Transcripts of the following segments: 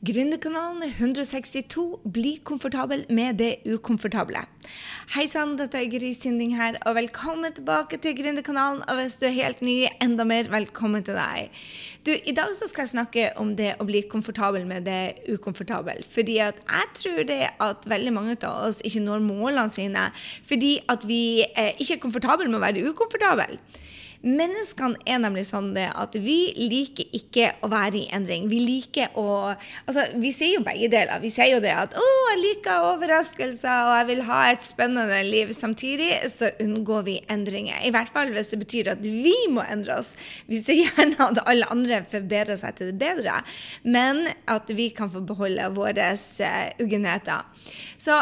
Gründerkanalen er 162. Bli komfortabel med det ukomfortable. Hei sann, dette er Gry Sinding her, og velkommen tilbake til Gründerkanalen. Og hvis du er helt ny, enda mer velkommen til deg. Du, I dag så skal jeg snakke om det å bli komfortabel med det ukomfortable. Fordi at jeg tror det at veldig mange av oss ikke når målene sine fordi at vi er ikke er komfortable med å være ukomfortable. Menneskene er nemlig sånn at vi liker ikke å være i endring. Vi liker å Altså, vi sier jo begge deler. Vi sier jo det at 'Å, jeg liker overraskelser, og jeg vil ha et spennende liv'. Samtidig så unngår vi endringer. I hvert fall hvis det betyr at vi må endre oss. Vi ser gjerne at alle andre forbedrer seg til det bedre, men at vi kan få beholde våre uh, uggenheter. Så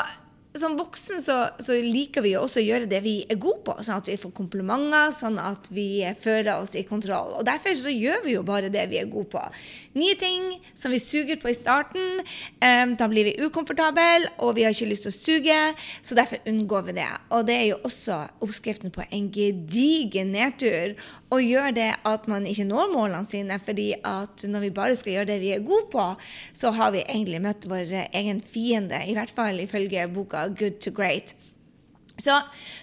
som voksen så, så, liker vi også å gjøre det vi er gode på, sånn at vi får komplimenter, sånn at vi føler oss i kontroll. Og Derfor så gjør vi jo bare det vi er gode på. Nye ting som vi suger på i starten, um, da blir vi ukomfortable, og vi har ikke lyst til å suge, så derfor unngår vi det. Og det er jo også oppskriften på en gedigen nedtur. Og gjør det at man ikke når målene sine, fordi at når vi bare skal gjøre det vi er gode på, så har vi egentlig møtt vår egen fiende, i hvert fall ifølge boka good to great. Så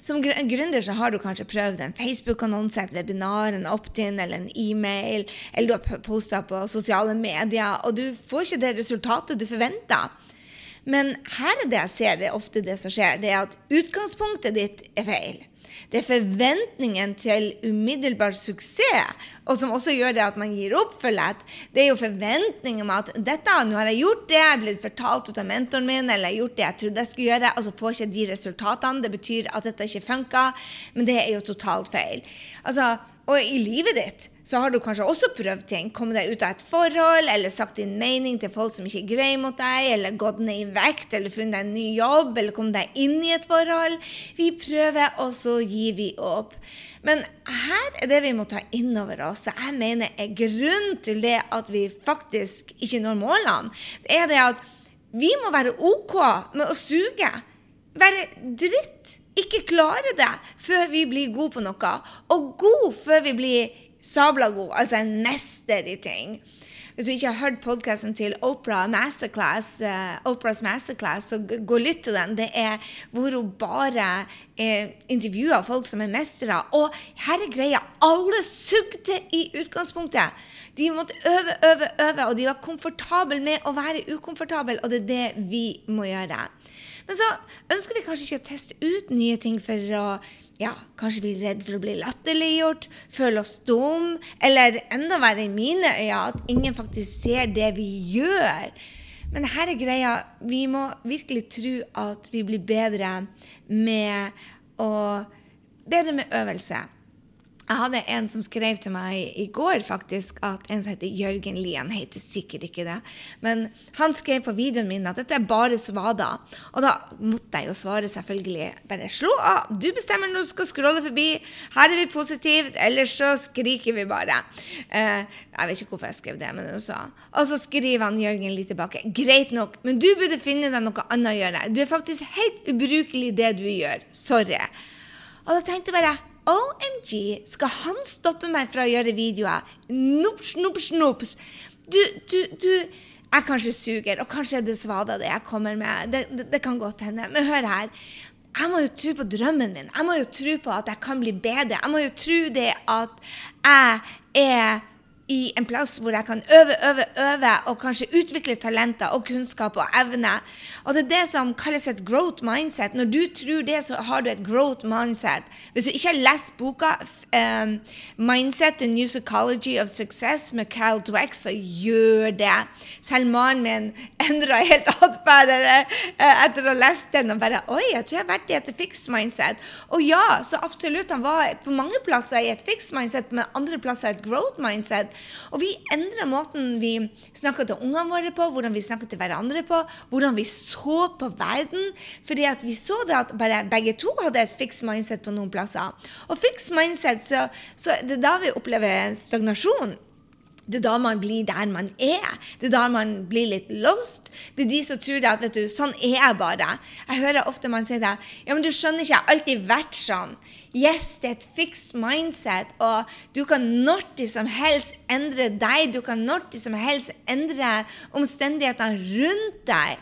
Som gründer så har du kanskje prøvd en Facebook-annonse, et webinar, en opt-in eller en e-mail, eller du har posta på sosiale medier, og du får ikke det resultatet du forventer. Men her er det jeg ser det ofte det som skjer, det er at utgangspunktet ditt er feil. Det er forventningen til umiddelbar suksess, og som også gjør det at man gir opp for lett. Det er jo forventningen om at dette, nå har jeg gjort det, jeg er blitt fortalt ut av mentoren min, eller jeg har gjort det jeg trodde jeg skulle gjøre, og så får jeg ikke de resultatene. Det betyr at dette ikke funker, men det er jo totalt feil. Altså, og i livet ditt så har du kanskje også prøvd ting. Kommet deg ut av et forhold, eller sagt din mening til folk som ikke er greie mot deg, eller gått ned i vekt, eller funnet deg en ny jobb, eller kommet deg inn i et forhold. Vi prøver, og så gir vi opp. Men her er det vi må ta inn over oss, jeg mener er grunnen til det at vi faktisk ikke når målene, det er det at vi må være OK med å suge. Være dritt ikke klare det før vi blir gode på noe. Og god før vi blir sabla god, altså en mester i ting. Hvis du ikke har hørt podkasten til Opera Masterclass, uh, Oprahs Masterclass, så gå litt til den. Det er hvor hun bare uh, intervjuer folk som er mestere. Og her er greia. Alle sugde i utgangspunktet. De måtte øve, øve, øve, og de var komfortable med å være ukomfortable, og det er det vi må gjøre. Men så ønsker vi kanskje ikke å teste ut nye ting for å ja, kanskje vi er redd for å bli latterliggjort, føle oss dum, eller enda verre i mine øyne, at ingen faktisk ser det vi gjør. Men her er greia. Vi må virkelig tro at vi blir bedre med å Bedre med øvelse. Jeg hadde en som skrev til meg i går faktisk at en som heter Jørgen Lien, heter sikkert ikke det, men han skrev på videoen min at dette er bare svader. Og da måtte jeg jo svare selvfølgelig bare slå av. Du bestemmer når du skal scrolle forbi. Her er vi positivt, ellers så skriker vi bare. Eh, jeg vet ikke hvorfor jeg skrev det, men det sa. Og så skriver han Jørgen litt tilbake. Greit nok, men du burde finne deg noe annet å gjøre. Du er faktisk helt ubrukelig det du gjør. Sorry. Og da tenkte jeg bare OMG, skal han stoppe meg fra å gjøre videoer? Nops, nops, nops. Du, du, du Jeg kanskje suger, og kanskje er det svada det jeg kommer med. Det, det, det kan godt hende. Men hør her. Jeg må jo tro på drømmen min. Jeg må jo tro på at jeg kan bli bedre. Jeg må jo tro det at jeg er i en plass hvor jeg kan øve, øve, øve og kanskje utvikle talenter og kunnskap og evne. Og det er det som kalles et growth mindset. Når du tror det, så har du et growth mindset. Hvis du ikke har lest boka um, 'Mindset The New Psychology of Success' med Carol Dweck, så gjør det. Selv mannen min endra helt atferd eh, etter å ha lest den. og bare, Oi, jeg tror jeg har vært i et fixed mindset. Og ja, så absolutt. Han var på mange plasser i et fixed mindset, men andre plasser et growth mindset. Og vi endrer måten vi snakker til ungene våre på, hvordan vi snakker til hverandre på, hvordan vi så på verden. Fordi at vi så det at bare begge to hadde et fixed mindset på noen plasser. Og fixed mindset, så, så det er da vi opplever stagnasjon. Det er da man blir der man er. Det er da man blir litt lost. Det er de som tror at vet du, sånn er jeg bare. Jeg hører ofte man sier det. Ja, men du skjønner ikke, jeg har alltid vært sånn. Yes, det er et fixed mindset, og du kan når som helst endre deg. Du kan når som helst endre omstendighetene rundt deg.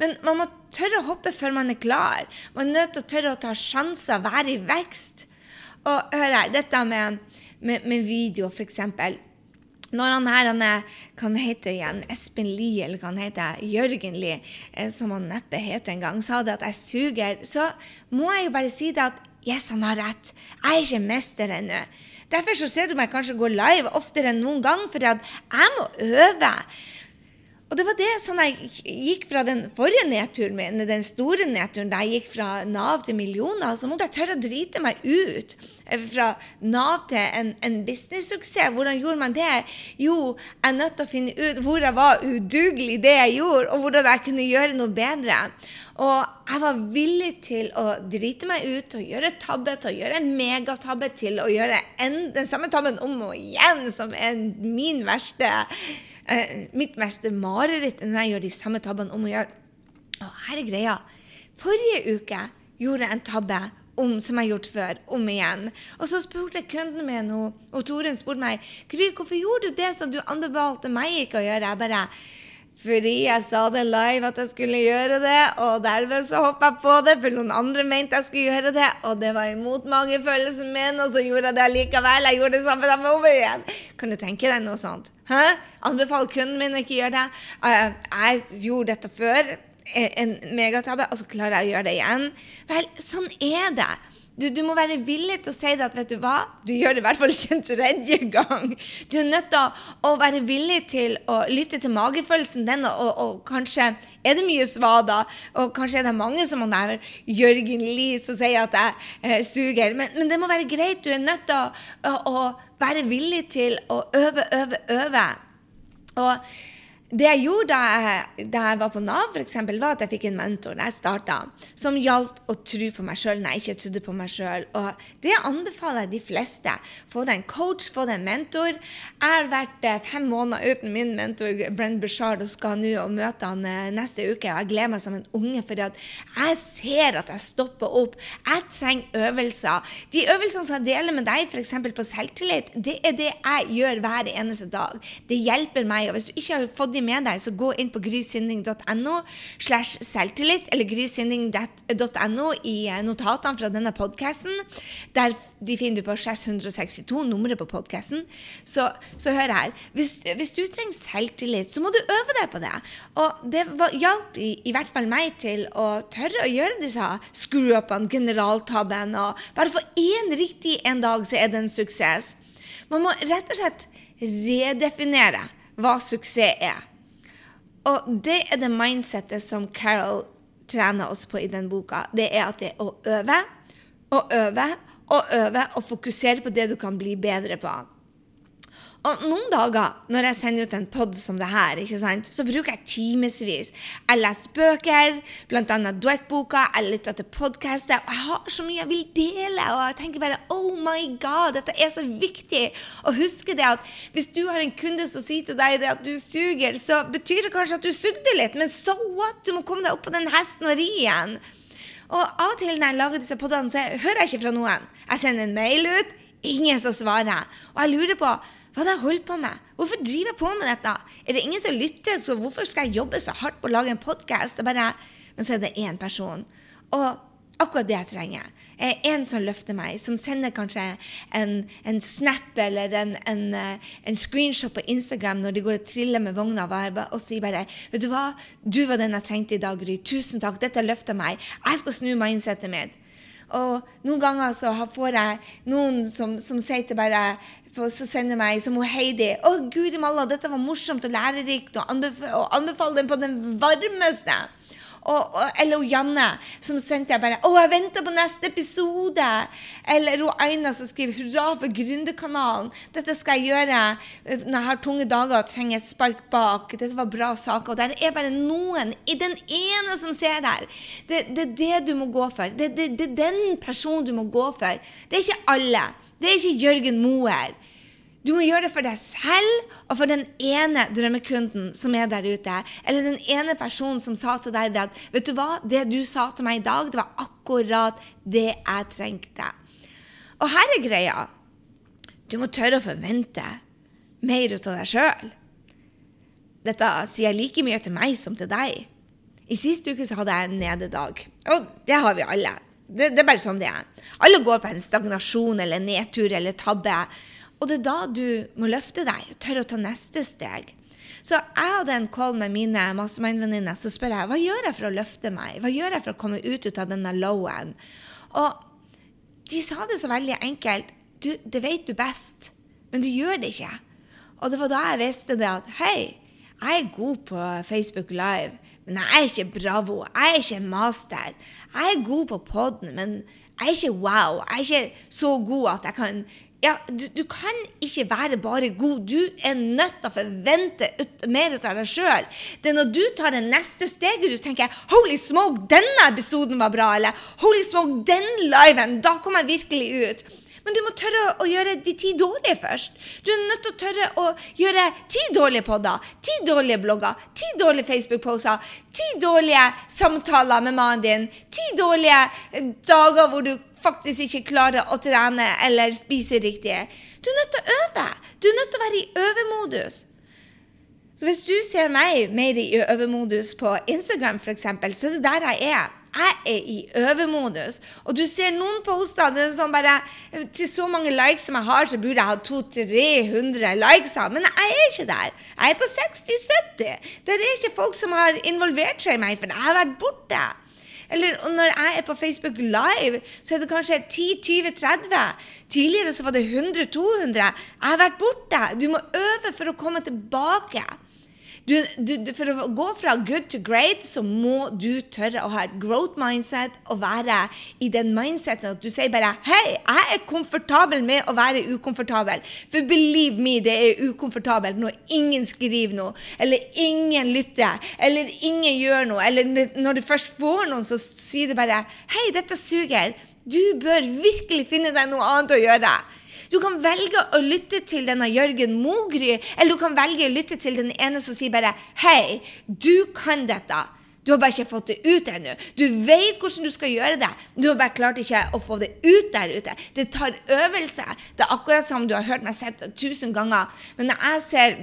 Men man må tørre å hoppe før man er klar. Man er nødt til å tørre å ta sjanser, være i vekst. Og hør her, dette med, med, med video, f.eks. Når han her han er, kan hete igjen Espen Lie, eller kan hete Jørgen Lie, eh, som han neppe het en gang, sa det at jeg suger, så må jeg jo bare si det at yes, han har rett. Jeg er ikke mester ennå. Derfor så ser du meg kanskje gå live oftere enn noen gang, for jeg må øve. Og det var det sånn jeg gikk fra den forrige nedturen min, den store nedturen der jeg gikk fra Nav til millioner, så måtte jeg tørre å drite meg ut. Fra Nav til en, en businesssuksess. Hvordan gjorde man det? Jo, jeg er nødt til å finne ut hvor jeg var udugelig i det jeg gjorde, og hvordan jeg kunne gjøre noe bedre. Og jeg var villig til å drite meg ut, å gjøre tabbe, til å gjøre en megatabbe, til å gjøre en, den samme tabben om og igjen, som er min verste eh, mitt verste mareritt når jeg gjør de samme tabbene om og gjør. Og her er greia. Forrige uke gjorde jeg en tabbe om, som jeg har gjort før, om igjen. Og så spurte kunden min, og, og Toren spurte meg Gry, hvorfor gjorde du det som du anbefalte meg ikke å gjøre. Jeg bare fordi jeg sa det live at jeg skulle gjøre det, og derved så hoppa jeg på det, for noen andre mente jeg skulle gjøre det, og det var imot magefølelsen min, og så gjorde jeg det allikevel. Jeg gjorde det samme, samme om igjen. Kan du tenke deg noe sånt? Hæ? Anbefaler kunden min å ikke gjøre det. Jeg, jeg gjorde dette før, en megatabbe, og så klarer jeg å gjøre det igjen. Vel, sånn er det. Du, du, må være villig til å si det at vet du hva, du gjør det i hvert fall ikke en tredje gang. Du er nødt til å, være villig til å lytte til magefølelsen din, og, og, kanskje er det mye svada, og kanskje er det mange som han der Jørgen Lie som sier at jeg eh, suger. Men, men, det må være greit. Du er nødt til å, å, å være villig til å øve, øve, øve. Og det jeg gjorde da jeg, da jeg, var på Nav, for eksempel, var at jeg fikk en mentor da jeg starta, som hjalp å tro på meg sjøl når jeg ikke trodde på meg sjøl. Det anbefaler jeg de fleste. Få deg en coach, få deg en mentor. Jeg har vært eh, fem måneder uten min mentor Brenn Bushard og skal nå og møte han eh, neste uke. Og jeg gleder meg som en unge, for jeg ser at jeg stopper opp. Jeg trenger øvelser. De øvelsene som jeg deler med deg, f.eks. på selvtillit, det er det jeg gjør hver eneste dag. Det hjelper meg. og hvis du ikke har fått de med deg, så gå inn på grysynding.no slash selvtillit, eller grysynding.no i eh, notatene fra denne podkasten. Der de finner du på 662, nummeret på podkasten. Så, så, hør her. Hvis, hvis, du trenger selvtillit, så må du øve deg på det. Og det hjalp i, i, hvert fall meg til å tørre å gjøre disse screw-upene, generaltabben, og bare få én riktig en dag, så er det en suksess. Man må rett og slett redefinere hva suksess er. Og det er det mindsettet som Carol trener oss på i den boka. Det er at det er å øve og øve og øve og fokusere på det du kan bli bedre på. Og noen dager når jeg sender ut en pod som det her, så bruker jeg timevis. Jeg leser bøker, bl.a. Dweck-boka, jeg lytter til podkaster. Jeg har så mye jeg vil dele, og jeg tenker bare Oh my God, dette er så viktig. Og husk det at hvis du har en kunde som sier til deg at du suger, så betyr det kanskje at du sugde litt, men so what? Du må komme deg opp på den hesten og ri igjen. Og av og til når jeg lager disse podene, så hører jeg ikke fra noen. Jeg sender en mail ut, ingen som svarer. Og jeg lurer på hva er det jeg holder på med? Hvorfor driver jeg på med dette? Er det ingen som lytter? Så hvorfor skal jeg jobbe så hardt på å lage en podkast? Men så er det én person. Og akkurat det jeg trenger, er en som løfter meg, som sender kanskje en, en snap eller en, en, en, screenshot på Instagram når de går og triller med vogna og sier bare 'Vet du hva? Du var den jeg trengte i dag, Gry. Tusen takk. Dette løfter meg. Jeg skal snu mindsetet mitt.' Og noen ganger så får jeg noen som, som sier til bare så sender meg som Heidi. 'Å, guri malla, dette var morsomt og lærerikt.' Og, anbefale, og anbefale den på den varmeste. Og, og, eller Janne, som sendte jeg bare 'Å, jeg venter på neste episode!' Eller Aina som skriver 'Hurra for Gründerkanalen'. 'Dette skal jeg gjøre når jeg har tunge dager og trenger et spark bak.' Dette var bra saker. Og der er bare noen, i den ene som ser der. Det, det er det du må gå for. Det, det, det er den personen du må gå for. Det er ikke alle. Det er ikke Jørgen Moer. Du må gjøre det for deg selv og for den ene drømmekunden som er der ute. Eller den ene personen som sa til deg at vet du hva, det du sa til meg i dag, det var akkurat det jeg trengte. Og her er greia. Du må tørre å forvente mer ut av deg sjøl. Dette sier like mye til meg som til deg. I siste uke så hadde jeg en nededag. Og det har vi alle. Det, det er bare sånn det er. Alle går på en stagnasjon eller nedtur eller tabbe. Og det er da du må løfte deg tørre å ta neste steg. Så jeg hadde en call med mine mastermind-venninner. Så spør jeg hva gjør jeg for å løfte meg? Hva gjør jeg for å komme ut, ut av denne low-en? Og de sa det så veldig enkelt. Du, det vet du best, men du gjør det ikke. Og det var da jeg visste det at hei, jeg er god på Facebook Live, men jeg er ikke bravo. Jeg er ikke master. Jeg er god på poden, men jeg er ikke wow. Jeg er ikke så god at jeg kan ja, du, du, kan ikke være bare god. Du er nødt til å forvente ut, mer ut av deg sjøl. Det er når du tar det neste steget du tenker 'Holy smoke, denne episoden var bra', eller 'Holy smoke, den liven', da kom jeg virkelig ut. Men du må tørre å gjøre de ti dårlige først. Du er nødt til å tørre å gjøre ti dårlige podder, ti dårlige blogger, ti dårlige Facebook-poser, ti dårlige samtaler med mannen din, ti dårlige dager hvor du faktisk ikke klarer å trene eller spise riktig. Du er nødt til å øve. Du er nødt til å være i øvemodus. Så hvis du ser meg mer i øvemodus på Instagram, f.eks., så er det der jeg er. Jeg er i øvemodus. Og du ser noen poster er sånn bare, Til så mange likes som jeg har, så burde jeg ha 200-300 likes. Men jeg er ikke der. Jeg er på 60-70. Det er ikke folk som har involvert seg i meg, for jeg har vært borte. Eller når jeg er på Facebook Live, så er det kanskje 10-20-30. Tidligere så var det 100-200. Jeg har vært borte. Du må øve for å komme tilbake. Du, du, for å gå fra good to great, så må du tørre å ha et growth mindset og være i den mindseten at du sier bare Hei, jeg er komfortabel med å være ukomfortabel. For believe me, det er ukomfortabelt når ingen skriver noe, eller ingen lytter, eller ingen gjør noe. Eller når du først får noen, så sier du bare Hei, dette suger. Du bør virkelig finne deg noe annet å gjøre. Du kan velge å lytte til denne Jørgen Mogry, eller du kan velge å lytte til den ene som sier bare Hei, du kan dette. Du har bare ikke fått det ut ennå. Du vet hvordan du skal gjøre det. Du har bare klart ikke å få det ut der ute. Det tar øvelse. Det er akkurat som du har hørt meg si tusen ganger. Men når jeg ser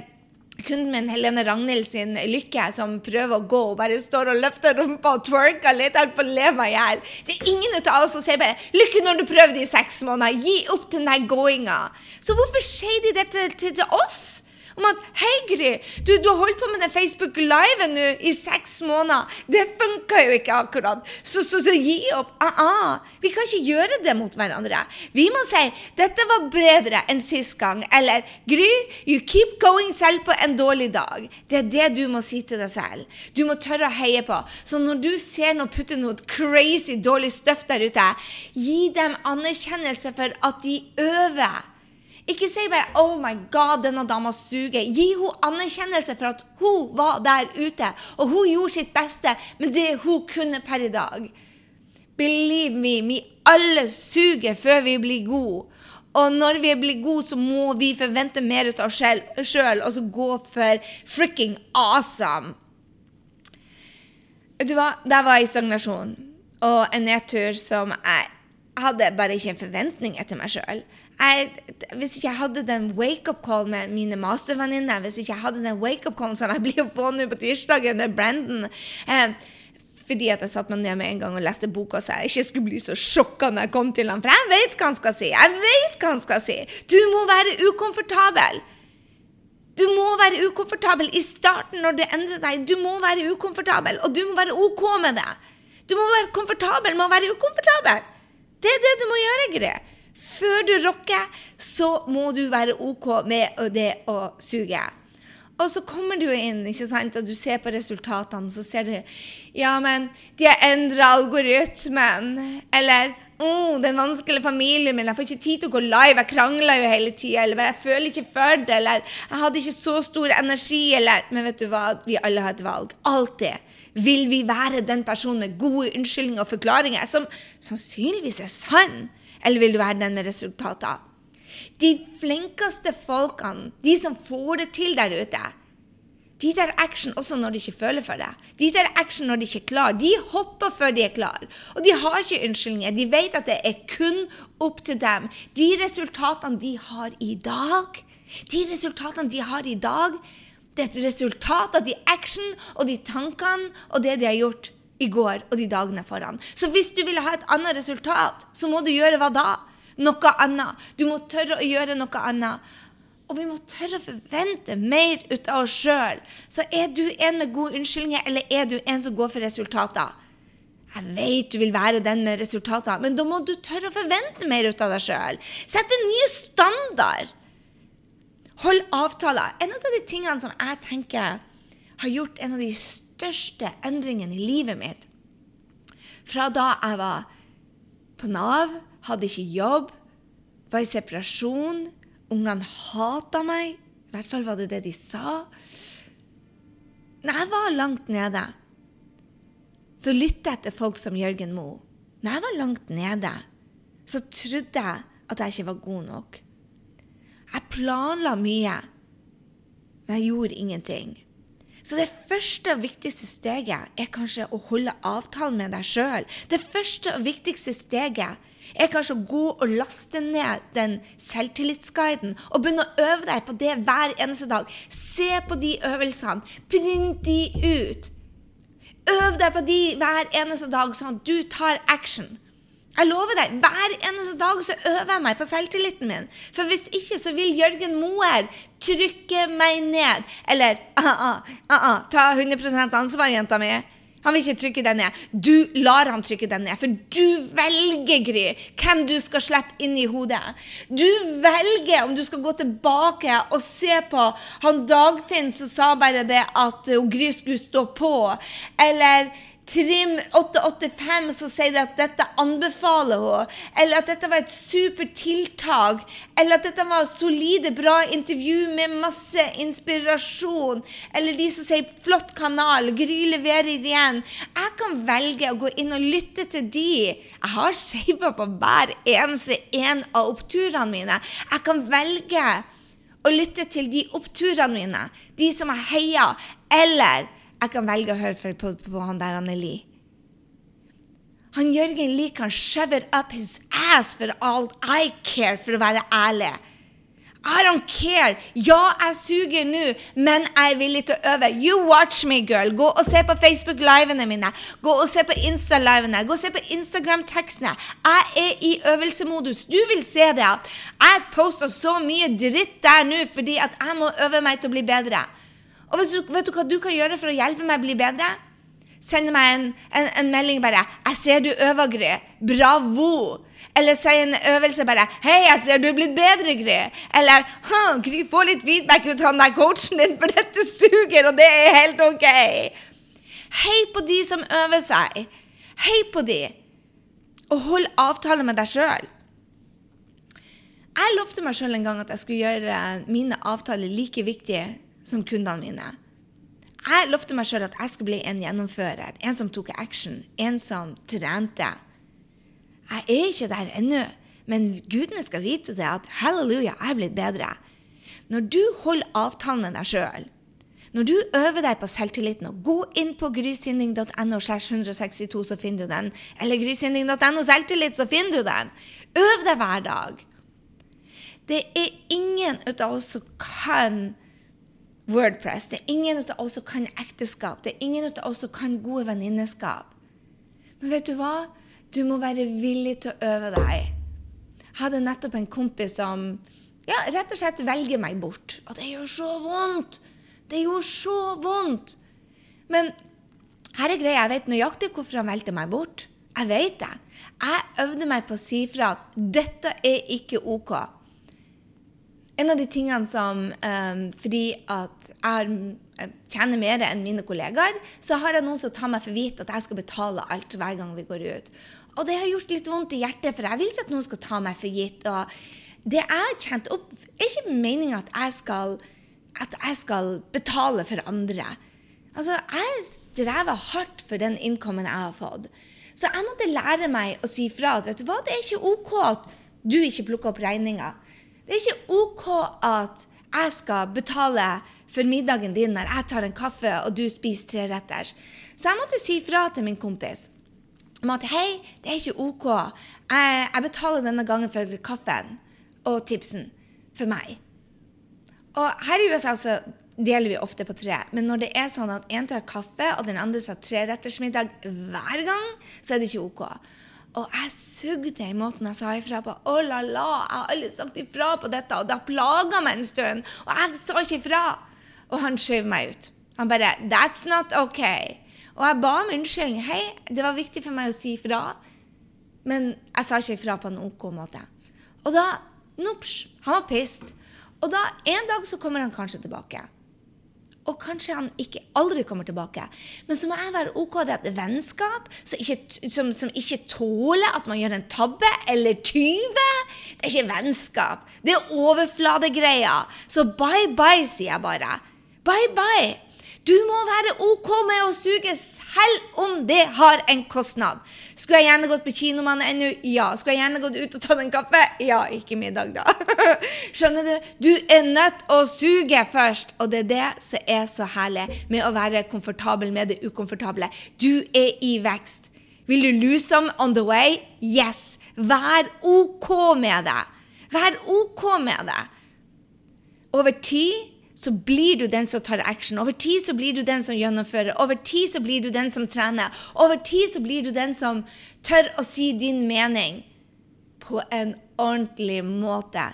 kunden min Helene Ragnhild sin lykke, som prøver å gå og bare står og løfter rumpa og twerker litt. Jeg å le meg i hjel. Det er ingen av oss som sier bare 'lykke når du prøvde i seks måneder'. Gi opp den der gåinga. Så hvorfor sier de dette til, til oss? Om at Hei, Gry, du, du har holdt på med den Facebook Live nå i seks måneder. Det funka jo ikke akkurat. Så, så, så gi opp. Ah, ah. Vi kan ikke gjøre det mot hverandre. Vi må si 'dette var bedre enn sist gang', eller 'Gry, you keep going selv på en dårlig dag'. Det er det du må si til deg selv. Du må tørre å heie på. Så når du ser noen putte noe crazy dårlig støff der ute, gi dem anerkjennelse for at de øver. Ikke si bare 'Oh my God, denne dama suger'. Gi henne anerkjennelse for at hun var der ute, og hun gjorde sitt beste med det hun kunne per i dag. Believe me, vi alle suger før vi blir gode. Og når vi blir gode, så må vi forvente mer ut av oss sjøl, og så gå for fricking awesome. Vet du hva, der var jeg i stagnasjon og en nedtur som jeg hadde bare ikke en forventning etter meg sjøl jeg, hvis ikke jeg hadde den wake-up-call med mine mastervenninner, hvis ikke jeg hadde den wake-up-callen som jeg blir å få nå på tirsdagen med Brendan eh, fordi at jeg satte meg ned med en gang og leste boka så jeg ikke skulle bli så sjokka når jeg kom til ham. For jeg vet hva han skal si. Jeg vet hva han skal si. Du må være ukomfortabel. Du må være ukomfortabel i starten når du endrer deg. Du må være ukomfortabel, og du må være OK med det. Du må være komfortabel med å være ukomfortabel. Det er det du må gjøre, Gry. Før du rocker, så må du være OK med det å suge. Og så kommer du inn ikke sant, og du ser på resultatene, så ser du Ja, men de har endra algoritmen. Eller oh, den vanskelige familien min, jeg får ikke tid til å gå live, jeg krangler jo hele tida. Eller jeg føler ikke for det, eller jeg hadde ikke så stor energi, eller Men vet du hva, vi alle har et valg. Alltid. Vil vi være den personen med gode unnskyldninger og forklaringer som sannsynligvis er sann? Eller vil du være den med resultater? De flinkeste folkene, de som får det til der ute, de tar action også når de ikke føler for det. De tar action når de ikke er klar. De hopper før de er klar. Og de har ikke unnskyldninger. De vet at det er kun opp til dem. De resultatene de har i dag, de resultatene de har i dag, det er et resultat av de action og de tankene og det de har gjort i går og de dagene foran. Så hvis du vil ha et annet resultat, så må du gjøre hva da? Noe annet. Du må tørre å gjøre noe annet. Og vi må tørre å forvente mer ut av oss sjøl. Så er du en med gode unnskyldninger, eller er du en som går for resultater? Jeg vet du vil være den med resultater, men da må du tørre å forvente mer ut av deg sjøl. Sette en ny standard. Hold avtaler. En av de tingene som jeg tenker har gjort en av de største endringene i livet mitt, fra da jeg var på Nav, hadde ikke jobb, var i separasjon Ungene hata meg. I hvert fall var det det de sa. Når jeg var langt nede, så lytta jeg til folk som Jørgen Moe. Når jeg var langt nede, så trodde jeg at jeg ikke var god nok. Jeg planla mye, men jeg gjorde ingenting. Så det første og viktigste steget er kanskje å holde avtalen med deg sjøl. Det første og viktigste steget er kanskje å gå og laste ned den selvtillitsguiden og begynne å øve deg på det hver eneste dag. Se på de øvelsene. Print de ut. Øv deg på de hver eneste dag, sånn at du tar action. Jeg lover deg, hver eneste dag så øver jeg meg på selvtilliten min. For hvis ikke så vil Jørgen Moer trykke meg ned. Eller uh, uh, uh, ta 100 ansvar, jenta mi. Han vil ikke trykke den ned. Du lar han trykke den ned, for du velger, Gry, hvem du skal slippe inn i hodet. Du velger om du skal gå tilbake og se på han Dagfinn som sa bare det at Gry skulle stå på, eller Trim 885 som sier at dette anbefaler hun, eller at dette var et supert tiltak, eller at dette var solide, bra intervju med masse inspirasjon, eller de som sier 'flott kanal', Gry leverer igjen. Jeg kan velge å gå inn og lytte til de. Jeg har shava på hver eneste en av oppturene mine. Jeg kan velge å lytte til de oppturene mine, de som jeg heia, eller jeg kan velge å høre på, på, på han der Anneli. Han Jørgen Lie kan shove up his ass for all I care, for å være ærlig. I don't care. Ja, jeg suger nå, men jeg er villig til å øve. You watch me, girl. Gå og se på Facebook-livene mine. Gå og se på Insta-livene. Gå og se på Instagram-tekstene. Jeg er i øvelsemodus. Du vil se det jeg poster så mye dritt der nå fordi at jeg må øve meg til å bli bedre. Og du, vet du hva du kan gjøre for å hjelpe meg å bli bedre? Send meg en, en, en melding bare 'Jeg ser du øver, Gry. Bravo!' Eller si en øvelse bare 'Hei, jeg ser du er blitt bedre, Gry.' Eller 'Gry, få litt feedback ut av den coachen din, for dette suger, og det er helt OK'. Hei på de som øver seg. Hei på de. Og hold avtale med deg sjøl. Jeg lovte meg sjøl en gang at jeg skulle gjøre mine avtaler like viktige som kundene mine. Jeg lovte meg sjøl at jeg skulle bli en gjennomfører, en som tok action, en som trente. Jeg er ikke der ennå, men gudene skal vite det at halleluja, jeg er blitt bedre. Når du holder avtalen med deg sjøl, når du øver deg på selvtilliten og gå inn på grysynding.no, slash 162, så finner du den. Eller grysynding.no selvtillit, så finner du den. Øv deg hver dag. Det er ingen av oss som kan Wordpress. Det er ingen av oss som kan ekteskap. Det er ingen av oss som kan gode venninneskap. Men vet du hva? Du må være villig til å øve deg. Jeg hadde nettopp en kompis som ja, rett og slett velger meg bort. Og det gjør så vondt! Det gjorde så vondt! Men her er greia. Jeg vet nøyaktig hvorfor han valgte meg bort. Jeg vet det. Jeg øvde meg på å si fra at dette er ikke OK en av de tingene som um, Fordi at jeg tjener mer enn mine kollegaer, så har jeg noen som tar meg for gitt at jeg skal betale alt hver gang vi går ut. Og det har gjort litt vondt i hjertet, for jeg vil ikke at noen skal ta meg for gitt. Og det jeg har tjent opp, er ikke meninga at, at jeg skal betale for andre. Altså, jeg strever hardt for den innkommen jeg har fått. Så jeg måtte lære meg å si fra at vet du hva, det er ikke OK at du ikke plukker opp regninga. Det er ikke OK at jeg skal betale for middagen din når jeg tar en kaffe og du spiser tre retter. Så jeg måtte si fra til min kompis om at hei, det er ikke OK. Jeg, jeg betaler denne gangen for kaffen og tipsen for meg. Og her i USA så deler vi ofte på tre. Men når det er sånn at én tar kaffe og den andre tar trerettersmiddag hver gang, så er det ikke OK. Og jeg sugde i måten jeg sa ifra på. Å la la, jeg har aldri sagt ifra på dette, og det har plaga meg en stund. Og jeg sa ikke ifra. Og han skjøv meg ut. Han bare That's not OK. Og jeg ba om unnskyldning. Hei, det var viktig for meg å si ifra, men jeg sa ikke ifra på en OK måte. Og da Nops. Han var pissed. Og da, en dag så kommer han kanskje tilbake. Og kanskje han ikke aldri kommer tilbake. Men så må jeg være OK. Er et vennskap ikke, som, som, ikke tåler at man gjør en tabbe eller tyve. Det er ikke vennskap. Det er overfladegreier. Så bye bye, sier jeg bare. Bye bye. Du må være OK med å suge selv om det har en kostnad. Skulle jeg gjerne gått på kino med ennå? Ja. Skulle jeg gjerne gått ut og tatt en kaffe? Ja, ikke middag, da. Skjønner du? Du er nødt å suge først. Og det er det som er så herlig med å være komfortabel med det ukomfortable. Du er i vekst. Vil du lose some on the way? Yes. Vær OK med det. Vær OK med det. Over tid så blir du den som tar action. Over tid så blir du den som gjennomfører. Over tid så blir du den som trener. Over tid så blir du den som tør å si din mening på en ordentlig måte.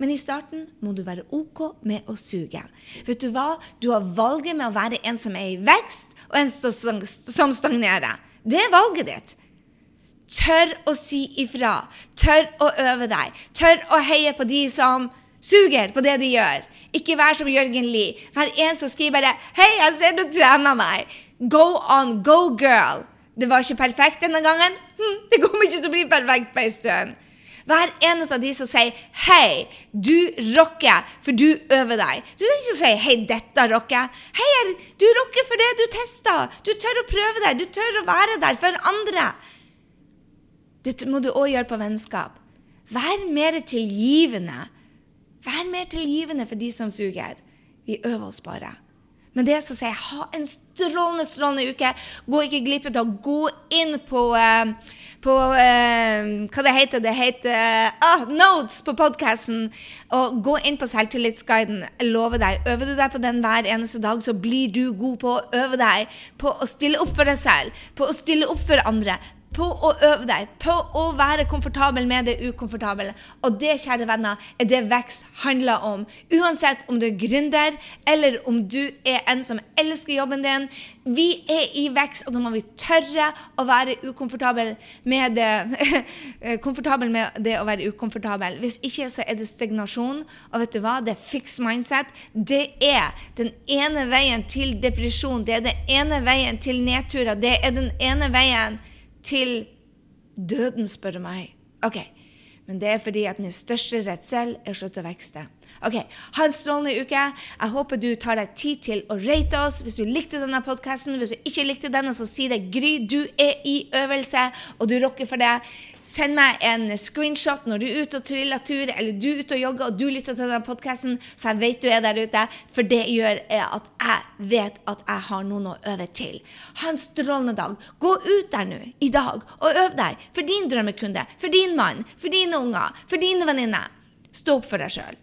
Men i starten må du være OK med å suge. Vet du hva? Du har valget med å være en som er i vekst, og en som stagnerer. Det er valget ditt. Tør å si ifra. Tør å øve deg. Tør å heie på de som suger på det de gjør. Ikke vær som Jørgen Lie. Vær en som skriver bare 'Hei, jeg ser du trener meg'. Go on, go girl. Det var ikke perfekt denne gangen. Hm, det kommer ikke til å bli perfekt på en stund. Vær en av de som sier 'Hei, du rocker, for du øver deg'. Du trenger ikke å si 'Hei, dette rocker'. 'Hei, du rocker for det du tester'. Du tør å prøve deg. Du tør å være der for andre. Dette må du òg gjøre på vennskap. Vær mer tilgivende Vær mer tilgivende for de som suger. Vi øver oss bare. Men det som sier, ha en strålende strålende uke. Gå ikke glipp av å gå inn på, uh, på uh, Hva det heter det? heter uh, Notes på podkasten. Og gå inn på Selvtillitsguiden. Jeg lover deg, øver du deg på den hver eneste dag, så blir du god på å øve deg på å stille opp for deg selv, på å stille opp for andre, på å øve deg, på å være komfortabel med det ukomfortable. Og det, kjære venner, er det vekst handler om. Uansett om du er gründer, eller om du er en som elsker jobben din. Vi er i vekst, og da må vi tørre å være ukomfortabel med det komfortabel med det å være ukomfortabel. Hvis ikke så er det stagnasjon. Og vet du hva? Det er fixed mindset. Det er den ene veien til depresjon. Det er den ene veien til nedturer. Det er den ene veien til døden, spør du meg. Ok, men det er fordi at min største redsel er å slutte å vekste. Ok, Ha en strålende uke. Jeg håper du tar deg tid til å rate oss hvis du likte denne podkasten. Hvis du ikke likte denne, så si det. Gry, du er i øvelse, og du rocker for det. Send meg en screenshot når du er ute og triller tur, eller du er ute og jogger og du lytter til denne podkasten, så jeg vet du er der ute. For det gjør er at jeg vet at jeg har noen å øve til. Ha en strålende dag. Gå ut der nå i dag og øv deg for din drømmekunde, for din mann, for dine unger, for dine venninner. Stå opp for deg sjøl.